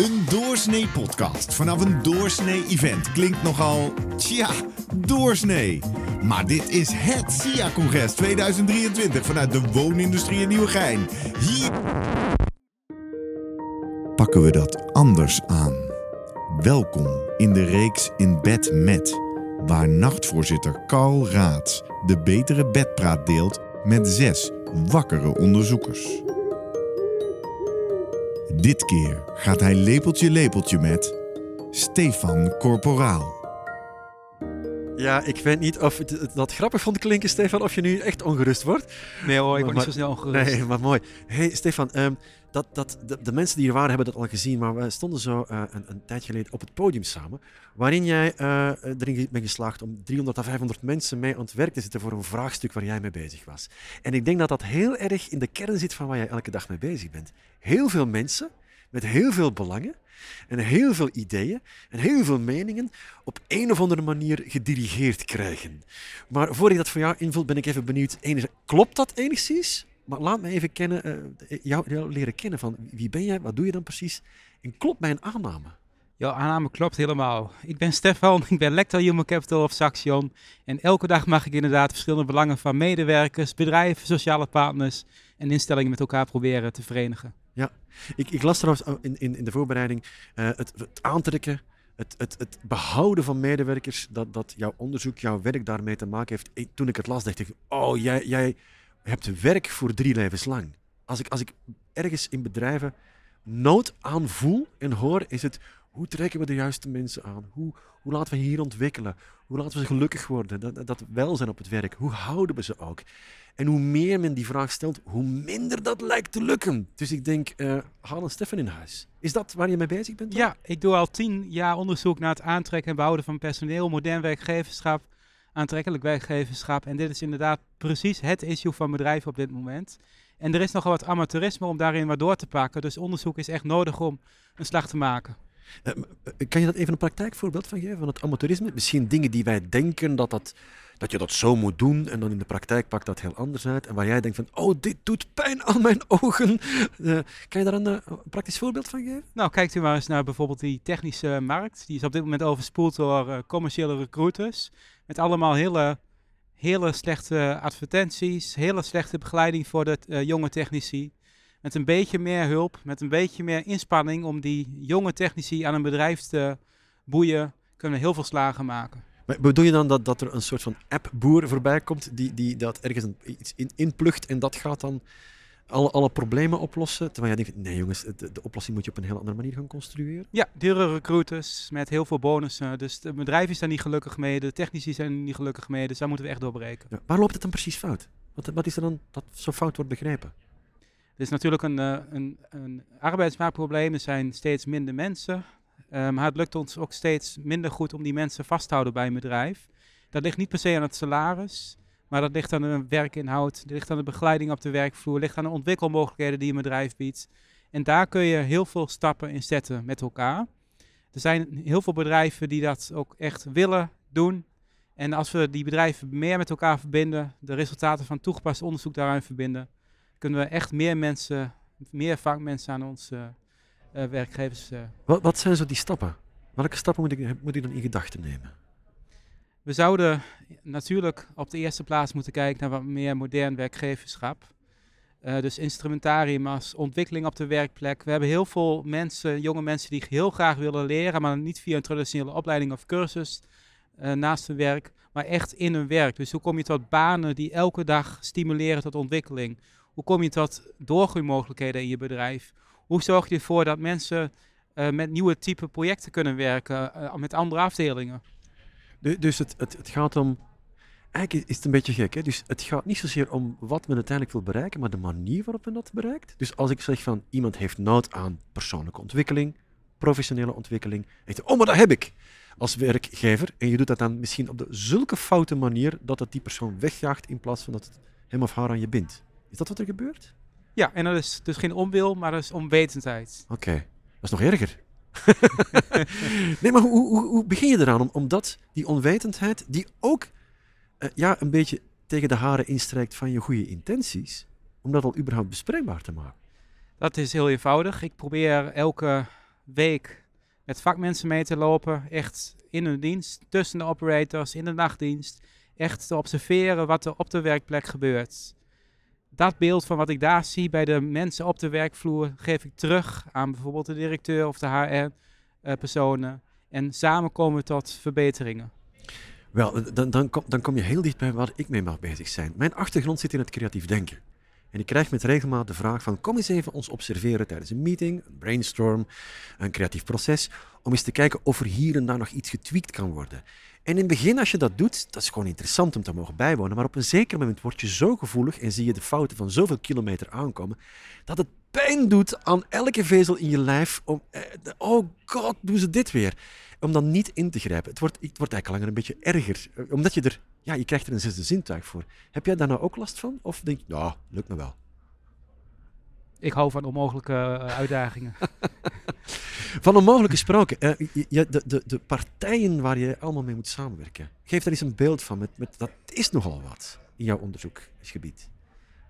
Een doorsnee podcast vanaf een doorsnee event klinkt nogal, tja, doorsnee. Maar dit is het SIA-congres 2023 vanuit de woonindustrie in Nieuwegein. Hier pakken we dat anders aan. Welkom in de reeks In Bed Met, waar nachtvoorzitter Carl Raads de betere bedpraat deelt met zes wakkere onderzoekers. Dit keer gaat hij lepeltje lepeltje met Stefan Corporaal. Ja, ik weet niet of het, dat grappig vond klinken, Stefan, of je nu echt ongerust wordt. Nee hoor, ik word niet zo snel ongerust. Nee, maar mooi. hey, Stefan, ehm, dat, dat, de, de mensen die hier waren hebben dat al gezien, maar we stonden zo eh, een, een tijd geleden op het podium samen, waarin jij eh, erin bent geslaagd om 300 à 500 mensen mee aan het werk te zetten voor een vraagstuk waar jij mee bezig was. En ik denk dat dat heel erg in de kern zit van waar jij elke dag mee bezig bent. Heel veel mensen met heel veel belangen en heel veel ideeën en heel veel meningen op een of andere manier gedirigeerd krijgen. Maar voor ik dat voor jou invul, ben ik even benieuwd. Klopt dat enigszins? Maar laat me even kennen, eh, jou, jou leren kennen van wie ben jij, wat doe je dan precies? En klopt mijn aanname? Jouw aanname klopt helemaal. Ik ben Stefan, ik ben lector Human Capital of Saxion. En elke dag mag ik inderdaad verschillende belangen van medewerkers, bedrijven, sociale partners en instellingen met elkaar proberen te verenigen. Ik, ik las trouwens eh, in, in, in de voorbereiding eh, het, aantrekken, het, het, het behouden van medewerkers, dat, dat jouw onderzoek, jouw werk daarmee te maken heeft. Toen ik het las, dacht ik, oh, jij, jij hebt werk voor drie levens lang. Als ik, als ik ergens in bedrijven nood aan voel en hoor, is het hoe trekken we de juiste mensen aan? Hoe, hoe laten we hier ontwikkelen? Hoe laten we ze gelukkig worden? Dat, dat welzijn op het werk. Hoe houden we ze ook? En hoe meer men die vraag stelt, hoe minder dat lijkt te lukken. Dus ik denk, eh haal een Stefan in huis. Is dat waar je mee bezig bent? Ja, ik doe al tien jaar onderzoek naar het aantrekken en behouden van personeel, modern werkgeverschap, aantrekkelijk werkgeverschap. En dit is inderdaad precies het issue van bedrijven op dit moment. En er is nogal wat amateurisme om daarin wat door te pakken. Dus onderzoek is echt nodig om een slag te maken. Eh, eh, kan je dat even een praktijkvoorbeeld van geven, van het amateurisme? Misschien dingen die wij denken dat, dat, dat je dat zo moet doen en dan in de praktijk pakt dat heel anders uit. En waar jij denkt van, oh, dit doet pijn aan mijn ogen. Eh, kan je daar een, praktisch voorbeeld van geven? Nou, kijkt u maar eens naar bijvoorbeeld die technische markt. Die is op dit moment overspoeld door commerciële recruiters. Met allemaal hele, hele slechte advertenties, hele slechte begeleiding voor de jonge technici. Met een beetje meer hulp, met een beetje meer inspanning om die jonge technici aan een bedrijf te boeien, kunnen we heel veel slagen maken. Maar bedoel je dan dat, dat er een soort van appboer voorbij komt die, die dat ergens een, iets in, inplucht en dat gaat dan alle, alle problemen oplossen? Terwijl jij denkt, nee jongens, de, de oplossing moet je op een heel andere manier gaan construeren. Ja, dure recruiters met heel veel bonussen. Dus het bedrijf is daar niet gelukkig mee, de technici zijn er niet gelukkig mee. Dus daar moeten we echt doorbreken. Ja, waar loopt het dan precies fout? Wat, wat is er dan dat zo fout wordt begrepen? Is natuurlijk een, eh, een, een arbeidsmarktprobleem. Er zijn steeds minder mensen. Eh, maar het lukt ons ook steeds minder goed om die mensen vast te houden bij een bedrijf. Dat ligt niet per se aan het salaris. Maar dat ligt aan de werkinhoud. Dat ligt aan de begeleiding op de werkvloer. ligt aan de ontwikkelmogelijkheden die een bedrijf biedt. En daar kun je heel veel stappen in zetten met elkaar. Er zijn heel veel bedrijven die dat ook echt willen doen. En als we die bedrijven meer met elkaar verbinden, de resultaten van toegepast onderzoek daaraan verbinden, kunnen we echt meer mensen, meer vakmensen aan onze eh, werkgevers. eh. Wat, wat zijn zo die stappen? Welke stappen moet ik, moet ik dan in gedachten nemen? We zouden natuurlijk op de eerste plaats moeten kijken naar wat meer modern werkgeverschap. Eh, dus instrumentarium als ontwikkeling op de werkplek. We hebben heel veel mensen, jonge mensen die heel graag willen leren, maar niet via een traditionele opleiding of cursus naast hun werk, maar echt in hun werk. Dus hoe kom je tot banen die elke dag stimuleren tot ontwikkeling? Hoe kom je tot doorgroeimogelijkheden in je bedrijf? Hoe zorg je ervoor dat mensen eh, met nieuwe type projecten kunnen werken, eh, met andere afdelingen? Du- Dus het, het, gaat om. Eigenlijk is het een beetje gek. Hè? Dus het gaat niet zozeer om wat men uiteindelijk wil bereiken, maar de manier waarop men dat bereikt. Dus als ik zeg van iemand heeft nood aan persoonlijke ontwikkeling, professionele ontwikkeling. Denkt, oh, maar dat heb ik als werkgever. En je doet dat dan misschien op de zulke foute manier dat het die persoon wegjaagt in plaats van dat het hem of haar aan je bindt. Is dat wat er gebeurt? Ja, en dat is dus geen onwil, maar dat is onwetendheid. Oké, dat is nog erger. nee, maar hoe, hoe, hoe begin je eraan om, om dat, die onwetendheid, die ook eh, ja, een beetje tegen de haren instrijkt van je goede intenties, om dat al überhaupt bespreekbaar te maken? Dat is heel eenvoudig. Ik probeer elke week met vakmensen mee te lopen. Echt in hun dienst, tussen de operators, in de nachtdienst. Echt te observeren wat er op de werkplek gebeurt. Dat beeld van wat ik daar zie bij de mensen op de werkvloer geef ik terug aan bijvoorbeeld de directeur of de HR-personen. en samen komen we tot verbeteringen. Wel, dan, dan, dan kom je heel dicht bij waar ik mee mag bezig zijn. Mijn achtergrond zit in het creatief denken. En ik krijg met regelmaat de vraag van kom eens even ons observeren tijdens een meeting, een brainstorm, een creatief proces, om eens te kijken of er hier en daar nog iets getweakt kan worden. En in het begin, als je dat doet, dat is gewoon interessant om te mogen bijwonen, maar op een zeker moment word je zo gevoelig en zie je de fouten van zoveel kilometer aankomen, dat het pijn doet aan elke vezel in je lijf om, eh, oh god, doen ze dit weer om dan niet in te grijpen. Het wordt, het wordt eigenlijk langer een beetje erger. Eh, omdat je er, ja, je krijgt er een zesde zintuig voor. Heb jij daar nou ook last van? Of denk je, ja, lukt me wel? Ik hou van onmogelijke eh, uitdagingen. van onmogelijke gesproken, je, de, de, de partijen waar je allemaal mee moet samenwerken. Geef daar eens een beeld van. Met, met, dat is nogal wat in jouw onderzoeksgebied.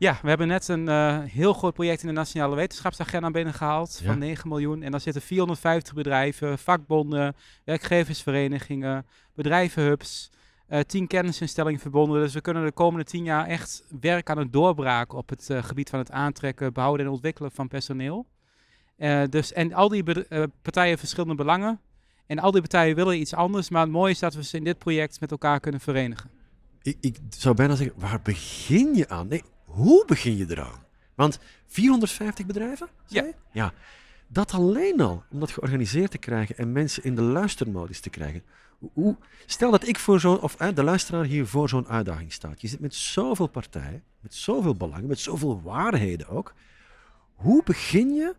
Ja, we hebben net een uh, heel groot project in de Nationale Wetenschapsagenda binnengehaald van 9 miljoen. En daar zitten 450 bedrijven, vakbonden, werkgeversverenigingen, bedrijvenhubs, uh, 10 kennisinstellingen verbonden. Dus we kunnen de komende 10 jaar echt werk aan het doorbraken op het uh, gebied van het aantrekken, behouden en ontwikkelen van personeel. Dus, en al die partijen hebben verschillende belangen. En al die partijen willen iets anders. Maar het mooie is dat we ze in dit project met elkaar kunnen verenigen. Ik, ik zou bijna zeggen, waar begin je aan? Nee, hoe begin je eraan? Want 450 bedrijven? Ja. ja. Dat alleen al, om dat georganiseerd te krijgen en mensen in de luistermodus te krijgen. Hoe, stel dat ik voor zo'n, of de luisteraar hier voor zo'n uitdaging staat. Je zit met zoveel partijen, met zoveel belangen, met zoveel waarheden ook. Hoe begin je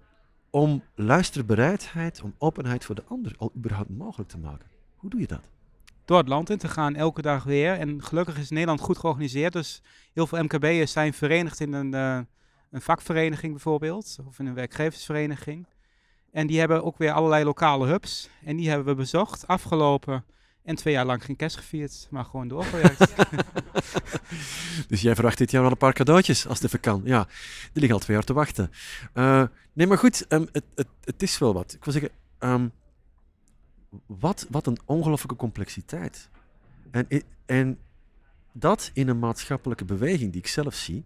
om luisterbereidheid, om openheid voor de ander al überhaupt mogelijk te maken? Hoe doe je dat? Door het land in te gaan, elke dag weer. En gelukkig is Nederland goed georganiseerd. Dus heel veel MKB'ers zijn verenigd in een, uh, een vakvereniging bijvoorbeeld, of in een werkgeversvereniging. En die hebben ook weer allerlei lokale hubs. En die hebben we bezocht afgelopen. En twee jaar lang geen kerst gevierd, maar gewoon doorgewerkt. dus jij verwacht dit jaar wel een paar cadeautjes als het even kan. Ja, die liggen al twee jaar te wachten. Uh, nee, maar goed, um, het, het, het, is wel wat. Ik wil zeggen, um, wat, wat een ongelooflijke complexiteit. En, en dat in een maatschappelijke beweging die ik zelf zie,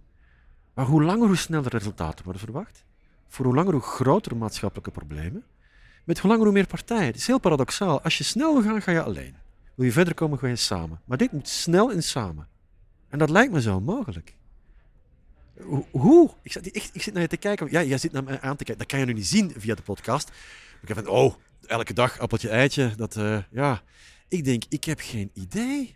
maar hoe langer hoe sneller resultaten worden verwacht, voor hoe langer hoe grotere maatschappelijke problemen, met hoe langer hoe meer partijen. Het is heel paradoxaal. Als je snel wil gaan, ga je alleen. Wil je verder komen, ga je samen. Maar dit moet snel en samen. En dat lijkt me zo mogelijk. Hoe? Ik, zit, ik, ik zit naar je te kijken. Ja, jij zit naar me aan te kijken. Dat kan je nu niet zien via de podcast. Ik heb van, oh, elke dag appeltje eitje. Dat, uh, ja, ik denk, ik heb geen idee.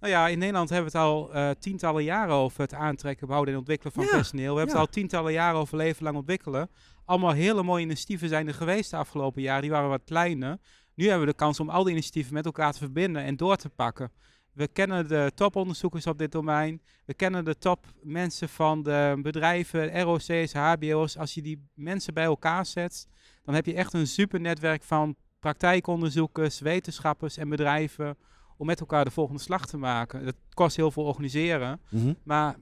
Nou ja, in Nederland hebben we het al uh, tientallen jaren over het aantrekken, behouden en ontwikkelen van personeel. We hebben het al tientallen jaren over leven lang ontwikkelen. Allemaal hele mooie initiatieven zijn er geweest de afgelopen jaren. Die waren wat kleiner. Nu hebben we de kans om al die initiatieven met elkaar te verbinden en door te pakken. We kennen de toponderzoekers op dit domein. We kennen de topmensen van de bedrijven, ROC's, HBO's. Als je die mensen bij elkaar zet, dan heb je echt een super netwerk van praktijkonderzoekers, wetenschappers en bedrijven om met elkaar de volgende slag te maken. Het kost heel veel organiseren, Mhm. maar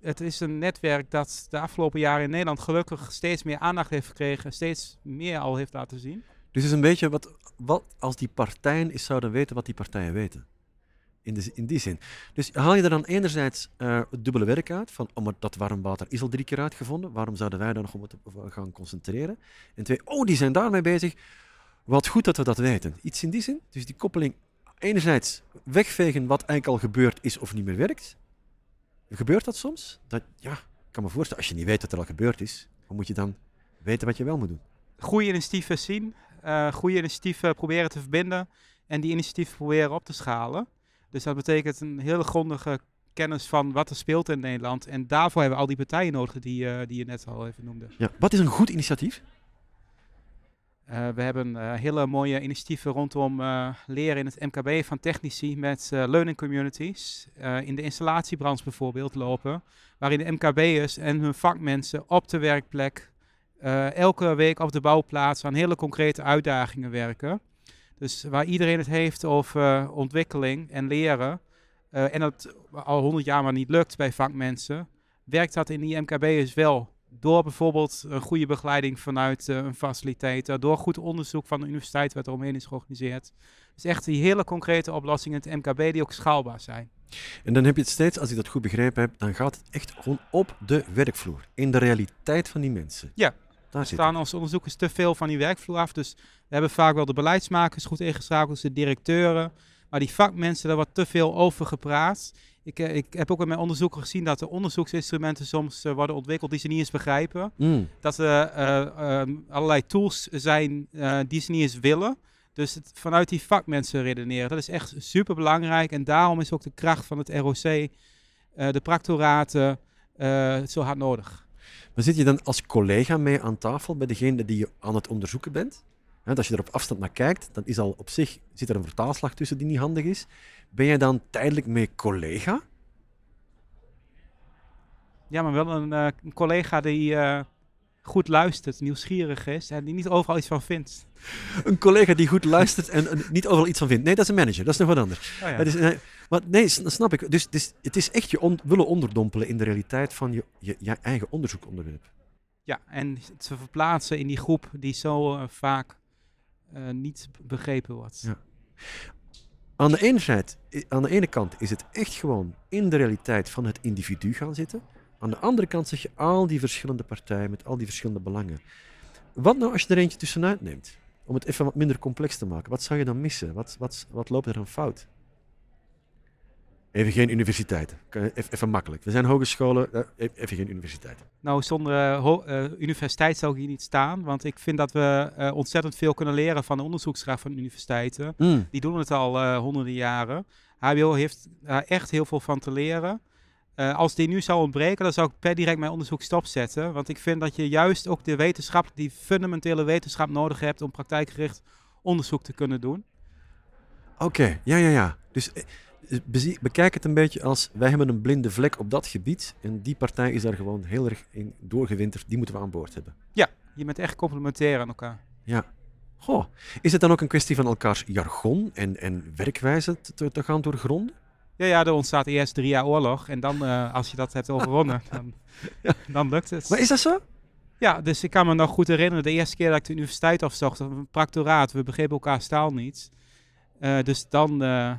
het is een netwerk dat de afgelopen jaren in Nederland gelukkig steeds meer aandacht heeft gekregen, steeds meer al heeft laten zien. Dus het is een beetje wat, wat als die partijen eens zouden weten wat die partijen weten. In, die zin. Dus haal je er dan enerzijds eh, het dubbele werk uit, van oh, dat warm water is al drie keer uitgevonden, waarom zouden wij daar nog op moeten gaan concentreren? En twee, oh, die zijn daarmee bezig, wat goed dat we dat weten. Iets in die zin. Dus die koppeling, enerzijds wegvegen wat eigenlijk al gebeurd is of niet meer werkt. Gebeurt dat soms? Dat, ja, ik kan me voorstellen, als je niet weet wat er al gebeurd is, hoe moet je dan weten wat je wel moet doen? Goede initiatieven zien, uh, goede initiatieven proberen te verbinden en die initiatieven proberen op te schalen. Dus dat betekent een hele grondige kennis van wat er speelt in Nederland. En daarvoor hebben we al die partijen nodig die, uh, die je net al even noemde. Ja, wat is een goed initiatief? Uh, we hebben uh, hele mooie initiatieven rondom leren in het MKB van technici met learning communities. in de installatiebranche bijvoorbeeld lopen, waarin de MKB'ers en hun vakmensen op de werkplek elke week op de bouwplaats aan hele concrete uitdagingen werken. Dus waar iedereen het heeft over uh, ontwikkeling en leren, uh, en dat al honderd jaar maar niet lukt bij vakmensen, werkt dat in die MKB'ers wel door bijvoorbeeld een goede begeleiding vanuit uh, een facilitator, door goed onderzoek van de universiteit wat er omheen is georganiseerd. Dus echt die hele concrete oplossingen in het MKB die ook schaalbaar zijn. En dan heb je het steeds, als ik dat goed begrepen heb, dan gaat het echt gewoon op de werkvloer, in de realiteit van die mensen. Ja, daar staan als onderzoekers te veel van die werkvloer af. Dus we hebben vaak wel de beleidsmakers goed ingeschakeld, de directeuren. Maar die vakmensen, daar wordt te veel over gepraat. Ik, eh, ik heb ook in mijn onderzoeken gezien dat er onderzoeksinstrumenten soms uh, worden ontwikkeld die ze niet eens begrijpen. Mm. Dat er uh, um, allerlei tools zijn die ze niet eens willen. Dus het, vanuit die vakmensen redeneren, dat is echt super belangrijk. En daarom is ook de kracht van het ROC, de practoraten, zo hard nodig. Maar zit je dan als collega mee aan tafel bij degene die je aan het onderzoeken bent? als je er op afstand naar kijkt, dan is al op zich zit er een vertaalslag tussen die niet handig is. Ben jij dan tijdelijk mee collega? Ja, maar wel een, uh, een collega die uh, goed luistert, nieuwsgierig is en die niet overal iets van vindt. Een collega die goed luistert en niet overal iets van vindt. Nee, dat is een manager, dat is nog wat anders. Oh ja. is, nee, maar nee, snap ik. Dus, dus het is echt je willen onderdompelen in de realiteit van je, je, je eigen onderzoekonderwerp. Ja, en ze verplaatsen in die groep die zo uh, vaak uh, niet begrepen wordt. Ja. Aan, de ene aan de ene kant is het echt gewoon in de realiteit van het individu gaan zitten. Aan de andere kant zeg je al die verschillende partijen met al die verschillende belangen. Wat nou als je er eentje tussenuit neemt? Om het even wat minder complex te maken. Wat zou je dan missen? Wat, wat, wat loopt er dan fout? Even geen universiteiten. Even, makkelijk. We zijn hogescholen, eh, e-, even geen universiteiten. Nou, zonder uh, universiteit zou ik hier niet staan. Want ik vind dat we ontzettend veel kunnen leren van de onderzoeksgraad van universiteiten. Mm. Die doen het al honderden jaren. HBO heeft daar echt heel veel van te leren. Als die nu zou ontbreken, dan zou ik per direct mijn onderzoek stopzetten. Want ik vind dat je juist ook de wetenschap, die fundamentele wetenschap nodig hebt om praktijkgericht onderzoek te kunnen doen. Oké, ja, ja, ja. Dus bekijk het een beetje als wij hebben een blinde vlek op dat gebied en die partij is daar gewoon heel erg in doorgewinterd. Die moeten we aan boord hebben. Ja, je bent echt complementair aan elkaar. Ja. Goh, is het dan ook een kwestie van elkaars jargon en, en werkwijze te, te gaan doorgronden? Ja, ja, er ontstaat eerst drie jaar oorlog en dan, uh, als je dat hebt overwonnen, dan, ja. dan lukt het. Maar is dat zo? Ja, dus ik kan me nog goed herinneren, de eerste keer dat ik de universiteit afzocht, een practoraat, we begrepen elkaar taal niet. Uh, dus dan, uh,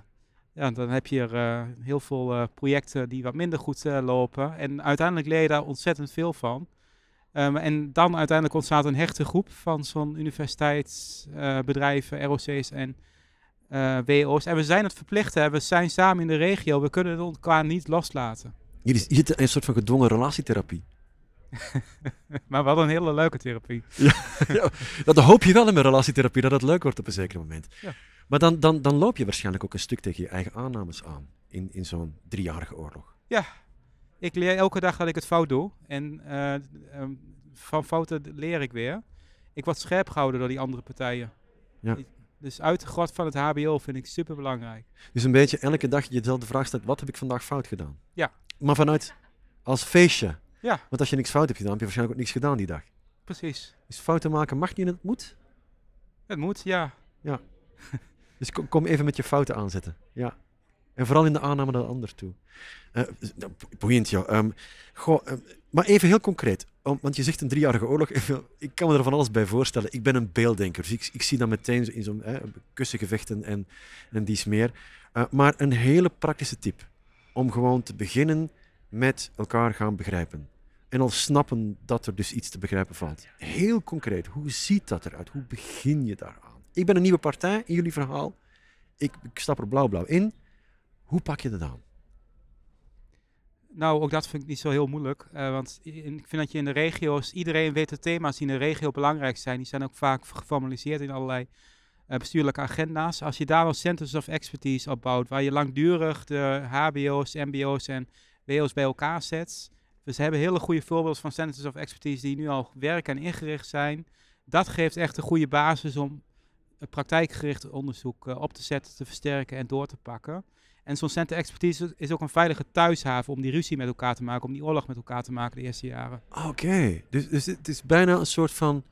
ja, dan heb je er heel veel projecten die wat minder goed lopen. En uiteindelijk leer je daar ontzettend veel van. Um, en dan uiteindelijk ontstaat een hechte groep van zo'n universiteitsbedrijven, ROC's en WO's. En we zijn het verplicht, hè. we zijn samen in de regio, we kunnen elkaar niet loslaten. Jullie zitten een soort van gedwongen relatietherapie. maar wel een hele leuke therapie. ja, ja, dat hoop je wel in mijn relatietherapie, dat het leuk wordt op een zeker moment. Ja. Maar dan, dan, dan loop je waarschijnlijk ook een stuk tegen je eigen aannames aan in, in zo'n driejarige oorlog. Ja, ik leer elke dag dat ik het fout doe. En uh, van fouten leer ik weer. Ik word scherp gehouden door die andere partijen. Ja. Dus uit de grot van het HBO vind ik super belangrijk. Dus een beetje elke dag je dezelfde vraag stelt: wat heb ik vandaag fout gedaan? Ja. Maar vanuit als feestje. Ja. Want als je niks fout hebt gedaan, heb je waarschijnlijk ook niks gedaan die dag. Precies. Dus fouten maken mag niet en het moet? Het moet, ja. Ja. Dus kom, even met je fouten aanzetten. Ja. En vooral in de aanname naar de ander toe. Uh, boeiend, ja. Goh, um, maar even heel concreet. Want je zegt een driejarige oorlog. ik kan me er van alles bij voorstellen. Ik ben een beelddenker. Dus ik, ik zie dat meteen in zo'n kussengevechten en, en dies meer. Uh, maar een hele praktische tip. Om gewoon te beginnen met elkaar gaan begrijpen. En al snappen dat er dus iets te begrijpen valt. Heel concreet. Hoe ziet dat eruit? Hoe begin je daaraan? Ik ben een nieuwe partij in jullie verhaal. Ik, ik stap er blauw-blauw in. Hoe pak je dat aan? Nou, ook dat vind ik niet zo heel moeilijk. Uh, want ik vind dat je in de regio's, iedereen weet de thema's die in de regio belangrijk zijn. Die zijn ook vaak geformaliseerd in allerlei uh, bestuurlijke agenda's. Als je daar wel centers of expertise op bouwt, waar je langdurig de HBO's, MBO's en WO's bij elkaar zet. Dus we hebben hele goede voorbeelden van centers of expertise die nu al werken en ingericht zijn. Dat geeft echt een goede basis om praktijkgericht onderzoek op te zetten, te versterken en door te pakken. En zo'n center expertise is ook een veilige thuishaven om die ruzie met elkaar te maken, om die oorlog met elkaar te maken de eerste jaren. Oké, dus, dus het is bijna een soort van.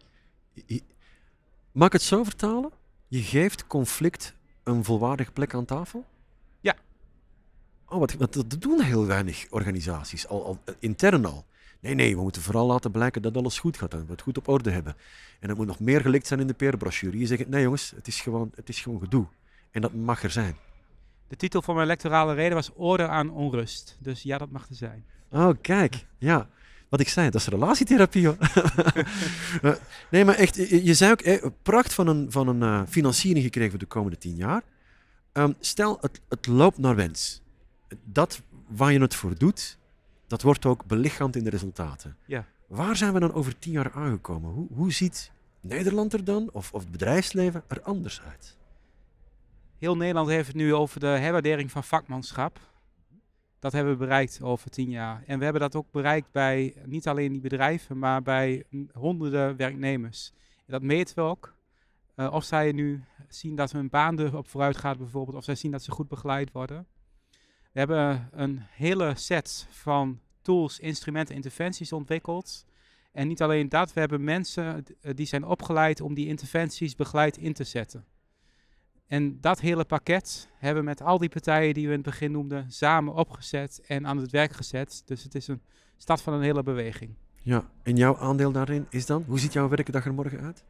Mag ik het zo vertalen? Je geeft conflict een volwaardige plek aan tafel? Ja. Oh, wat, wat dat doen heel weinig organisaties, al, al intern al. Nee, nee, we moeten vooral laten blijken dat alles goed gaat. Dat we het goed op orde hebben. En het moet nog meer gelikt zijn in de peerbrochure. Je zegt, nee jongens, het is, gewoon, het is gewoon gedoe. En dat mag er zijn. De titel van mijn electorale reden was Orde aan onrust. Dus ja, dat mag er zijn. Oh, kijk. Ja. Wat ik zei, dat is relatietherapie. Hoor. Eh, nee, maar echt, je, je zei ook, eh, pracht van een, van een eh, financiering gekregen voor de komende tien jaar. Ehm, stel, het, het loopt naar wens. Dat waar je het voor doet, dat wordt ook belichaamd in de resultaten. Ja. Waar zijn we dan over tien jaar aangekomen? Hoe, hoe ziet Nederland er dan, of, of het bedrijfsleven, er anders uit? Heel Nederland heeft het nu over de herwaardering van vakmanschap. Dat hebben we bereikt over tien jaar. En we hebben dat ook bereikt bij niet alleen die bedrijven, maar bij honderden werknemers. En dat meten we ook. Uh, of zij nu zien dat hun baan erop vooruit gaat bijvoorbeeld, of zij zien dat ze goed begeleid worden. We hebben een hele set van tools, instrumenten, interventies ontwikkeld. En niet alleen dat, we hebben mensen eh, die zijn opgeleid om die interventies begeleid in te zetten. En dat hele pakket hebben we met al die partijen die we in het begin noemden samen opgezet en aan het werk gezet. Dus het is een start van een hele beweging. Ja, en jouw aandeel daarin is dan? Hoe ziet jouw werkdag er morgen uit?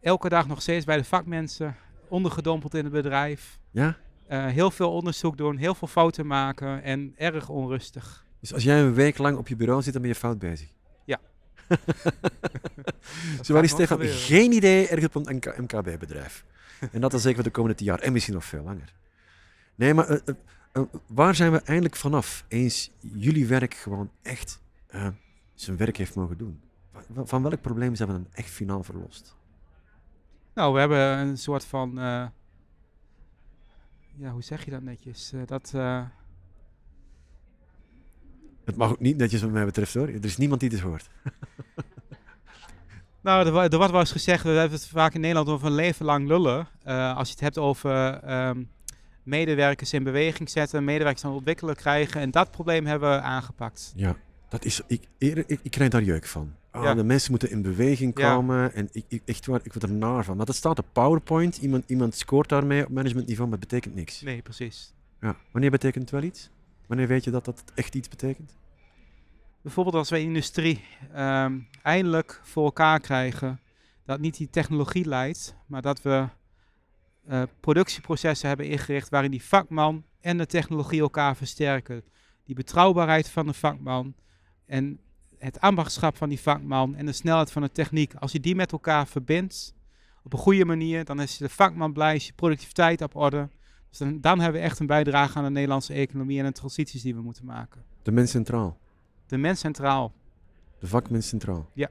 Elke dag nog steeds bij de vakmensen, ondergedompeld in het bedrijf. Ja? Uh, heel veel onderzoek doen, heel veel fouten maken en erg onrustig. Dus als jij een week lang op je bureau zit, dan ben je fout bezig? Zo is Stefan geen idee ergens op een MKB-bedrijf. en dat dan zeker voor de komende tien jaar en misschien nog veel langer. Nee, maar uh, uh, waar zijn we eindelijk vanaf? Eens jullie werk gewoon echt zijn werk heeft mogen doen. Van, van welk probleem zijn we dan echt finaal verlost? Nou, we hebben een soort van ja, hoe zeg je dat netjes? Dat. Het mag ook niet netjes wat mij betreft hoor. Er is niemand die dit hoort. nou, er, er wordt wel eens gezegd, we hebben het vaak in Nederland over een leven lang lullen. Uh, als je het hebt over um, medewerkers in beweging zetten, medewerkers aan ontwikkelen krijgen. En dat probleem hebben we aangepakt. Ja, dat is, ik, ik, ik krijg daar jeuk van. Oh, ja. De mensen moeten in beweging komen. Ja. En ik, ik, echt waar, ik word er naar van. Maar dat staat op PowerPoint. Iemand, iemand scoort daarmee op managementniveau, maar het betekent niks. Nee, precies. Ja. Wanneer betekent het wel iets? Wanneer weet je dat dat echt iets betekent? Bijvoorbeeld als we in industrie um, eindelijk voor elkaar krijgen dat niet die technologie leidt, maar dat we uh, productieprocessen hebben ingericht waarin die vakman en de technologie elkaar versterken. Die betrouwbaarheid van de vakman en het ambachtschap van die vakman en de snelheid van de techniek, als je die met elkaar verbindt op een goede manier, dan is de vakman blij, is je productiviteit op orde. Dus dan, dan hebben we echt een bijdrage aan de Nederlandse economie en de transities die we moeten maken. De mens centraal. De mens centraal. De vakmens centraal. Ja.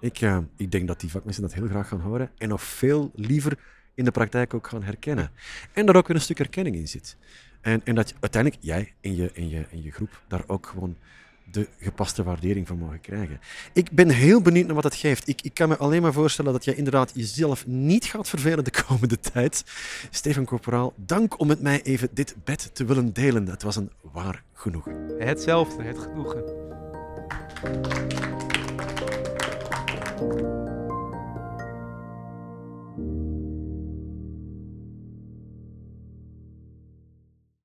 Ik, uh, ik denk dat die vakmensen dat heel graag gaan horen en nog veel liever in de praktijk ook gaan herkennen. En daar ook weer een stuk herkenning in zit. En, en dat je, uiteindelijk jij in je, in, je, in je groep daar ook gewoon de gepaste waardering van mogen krijgen. Ik ben heel benieuwd naar wat het geeft. Ik, ik kan me alleen maar voorstellen dat jij inderdaad jezelf niet gaat vervelen de komende tijd. Steven Corporaal, dank om met mij even dit bed te willen delen. Het was een waar genoegen. Hetzelfde, het genoegen.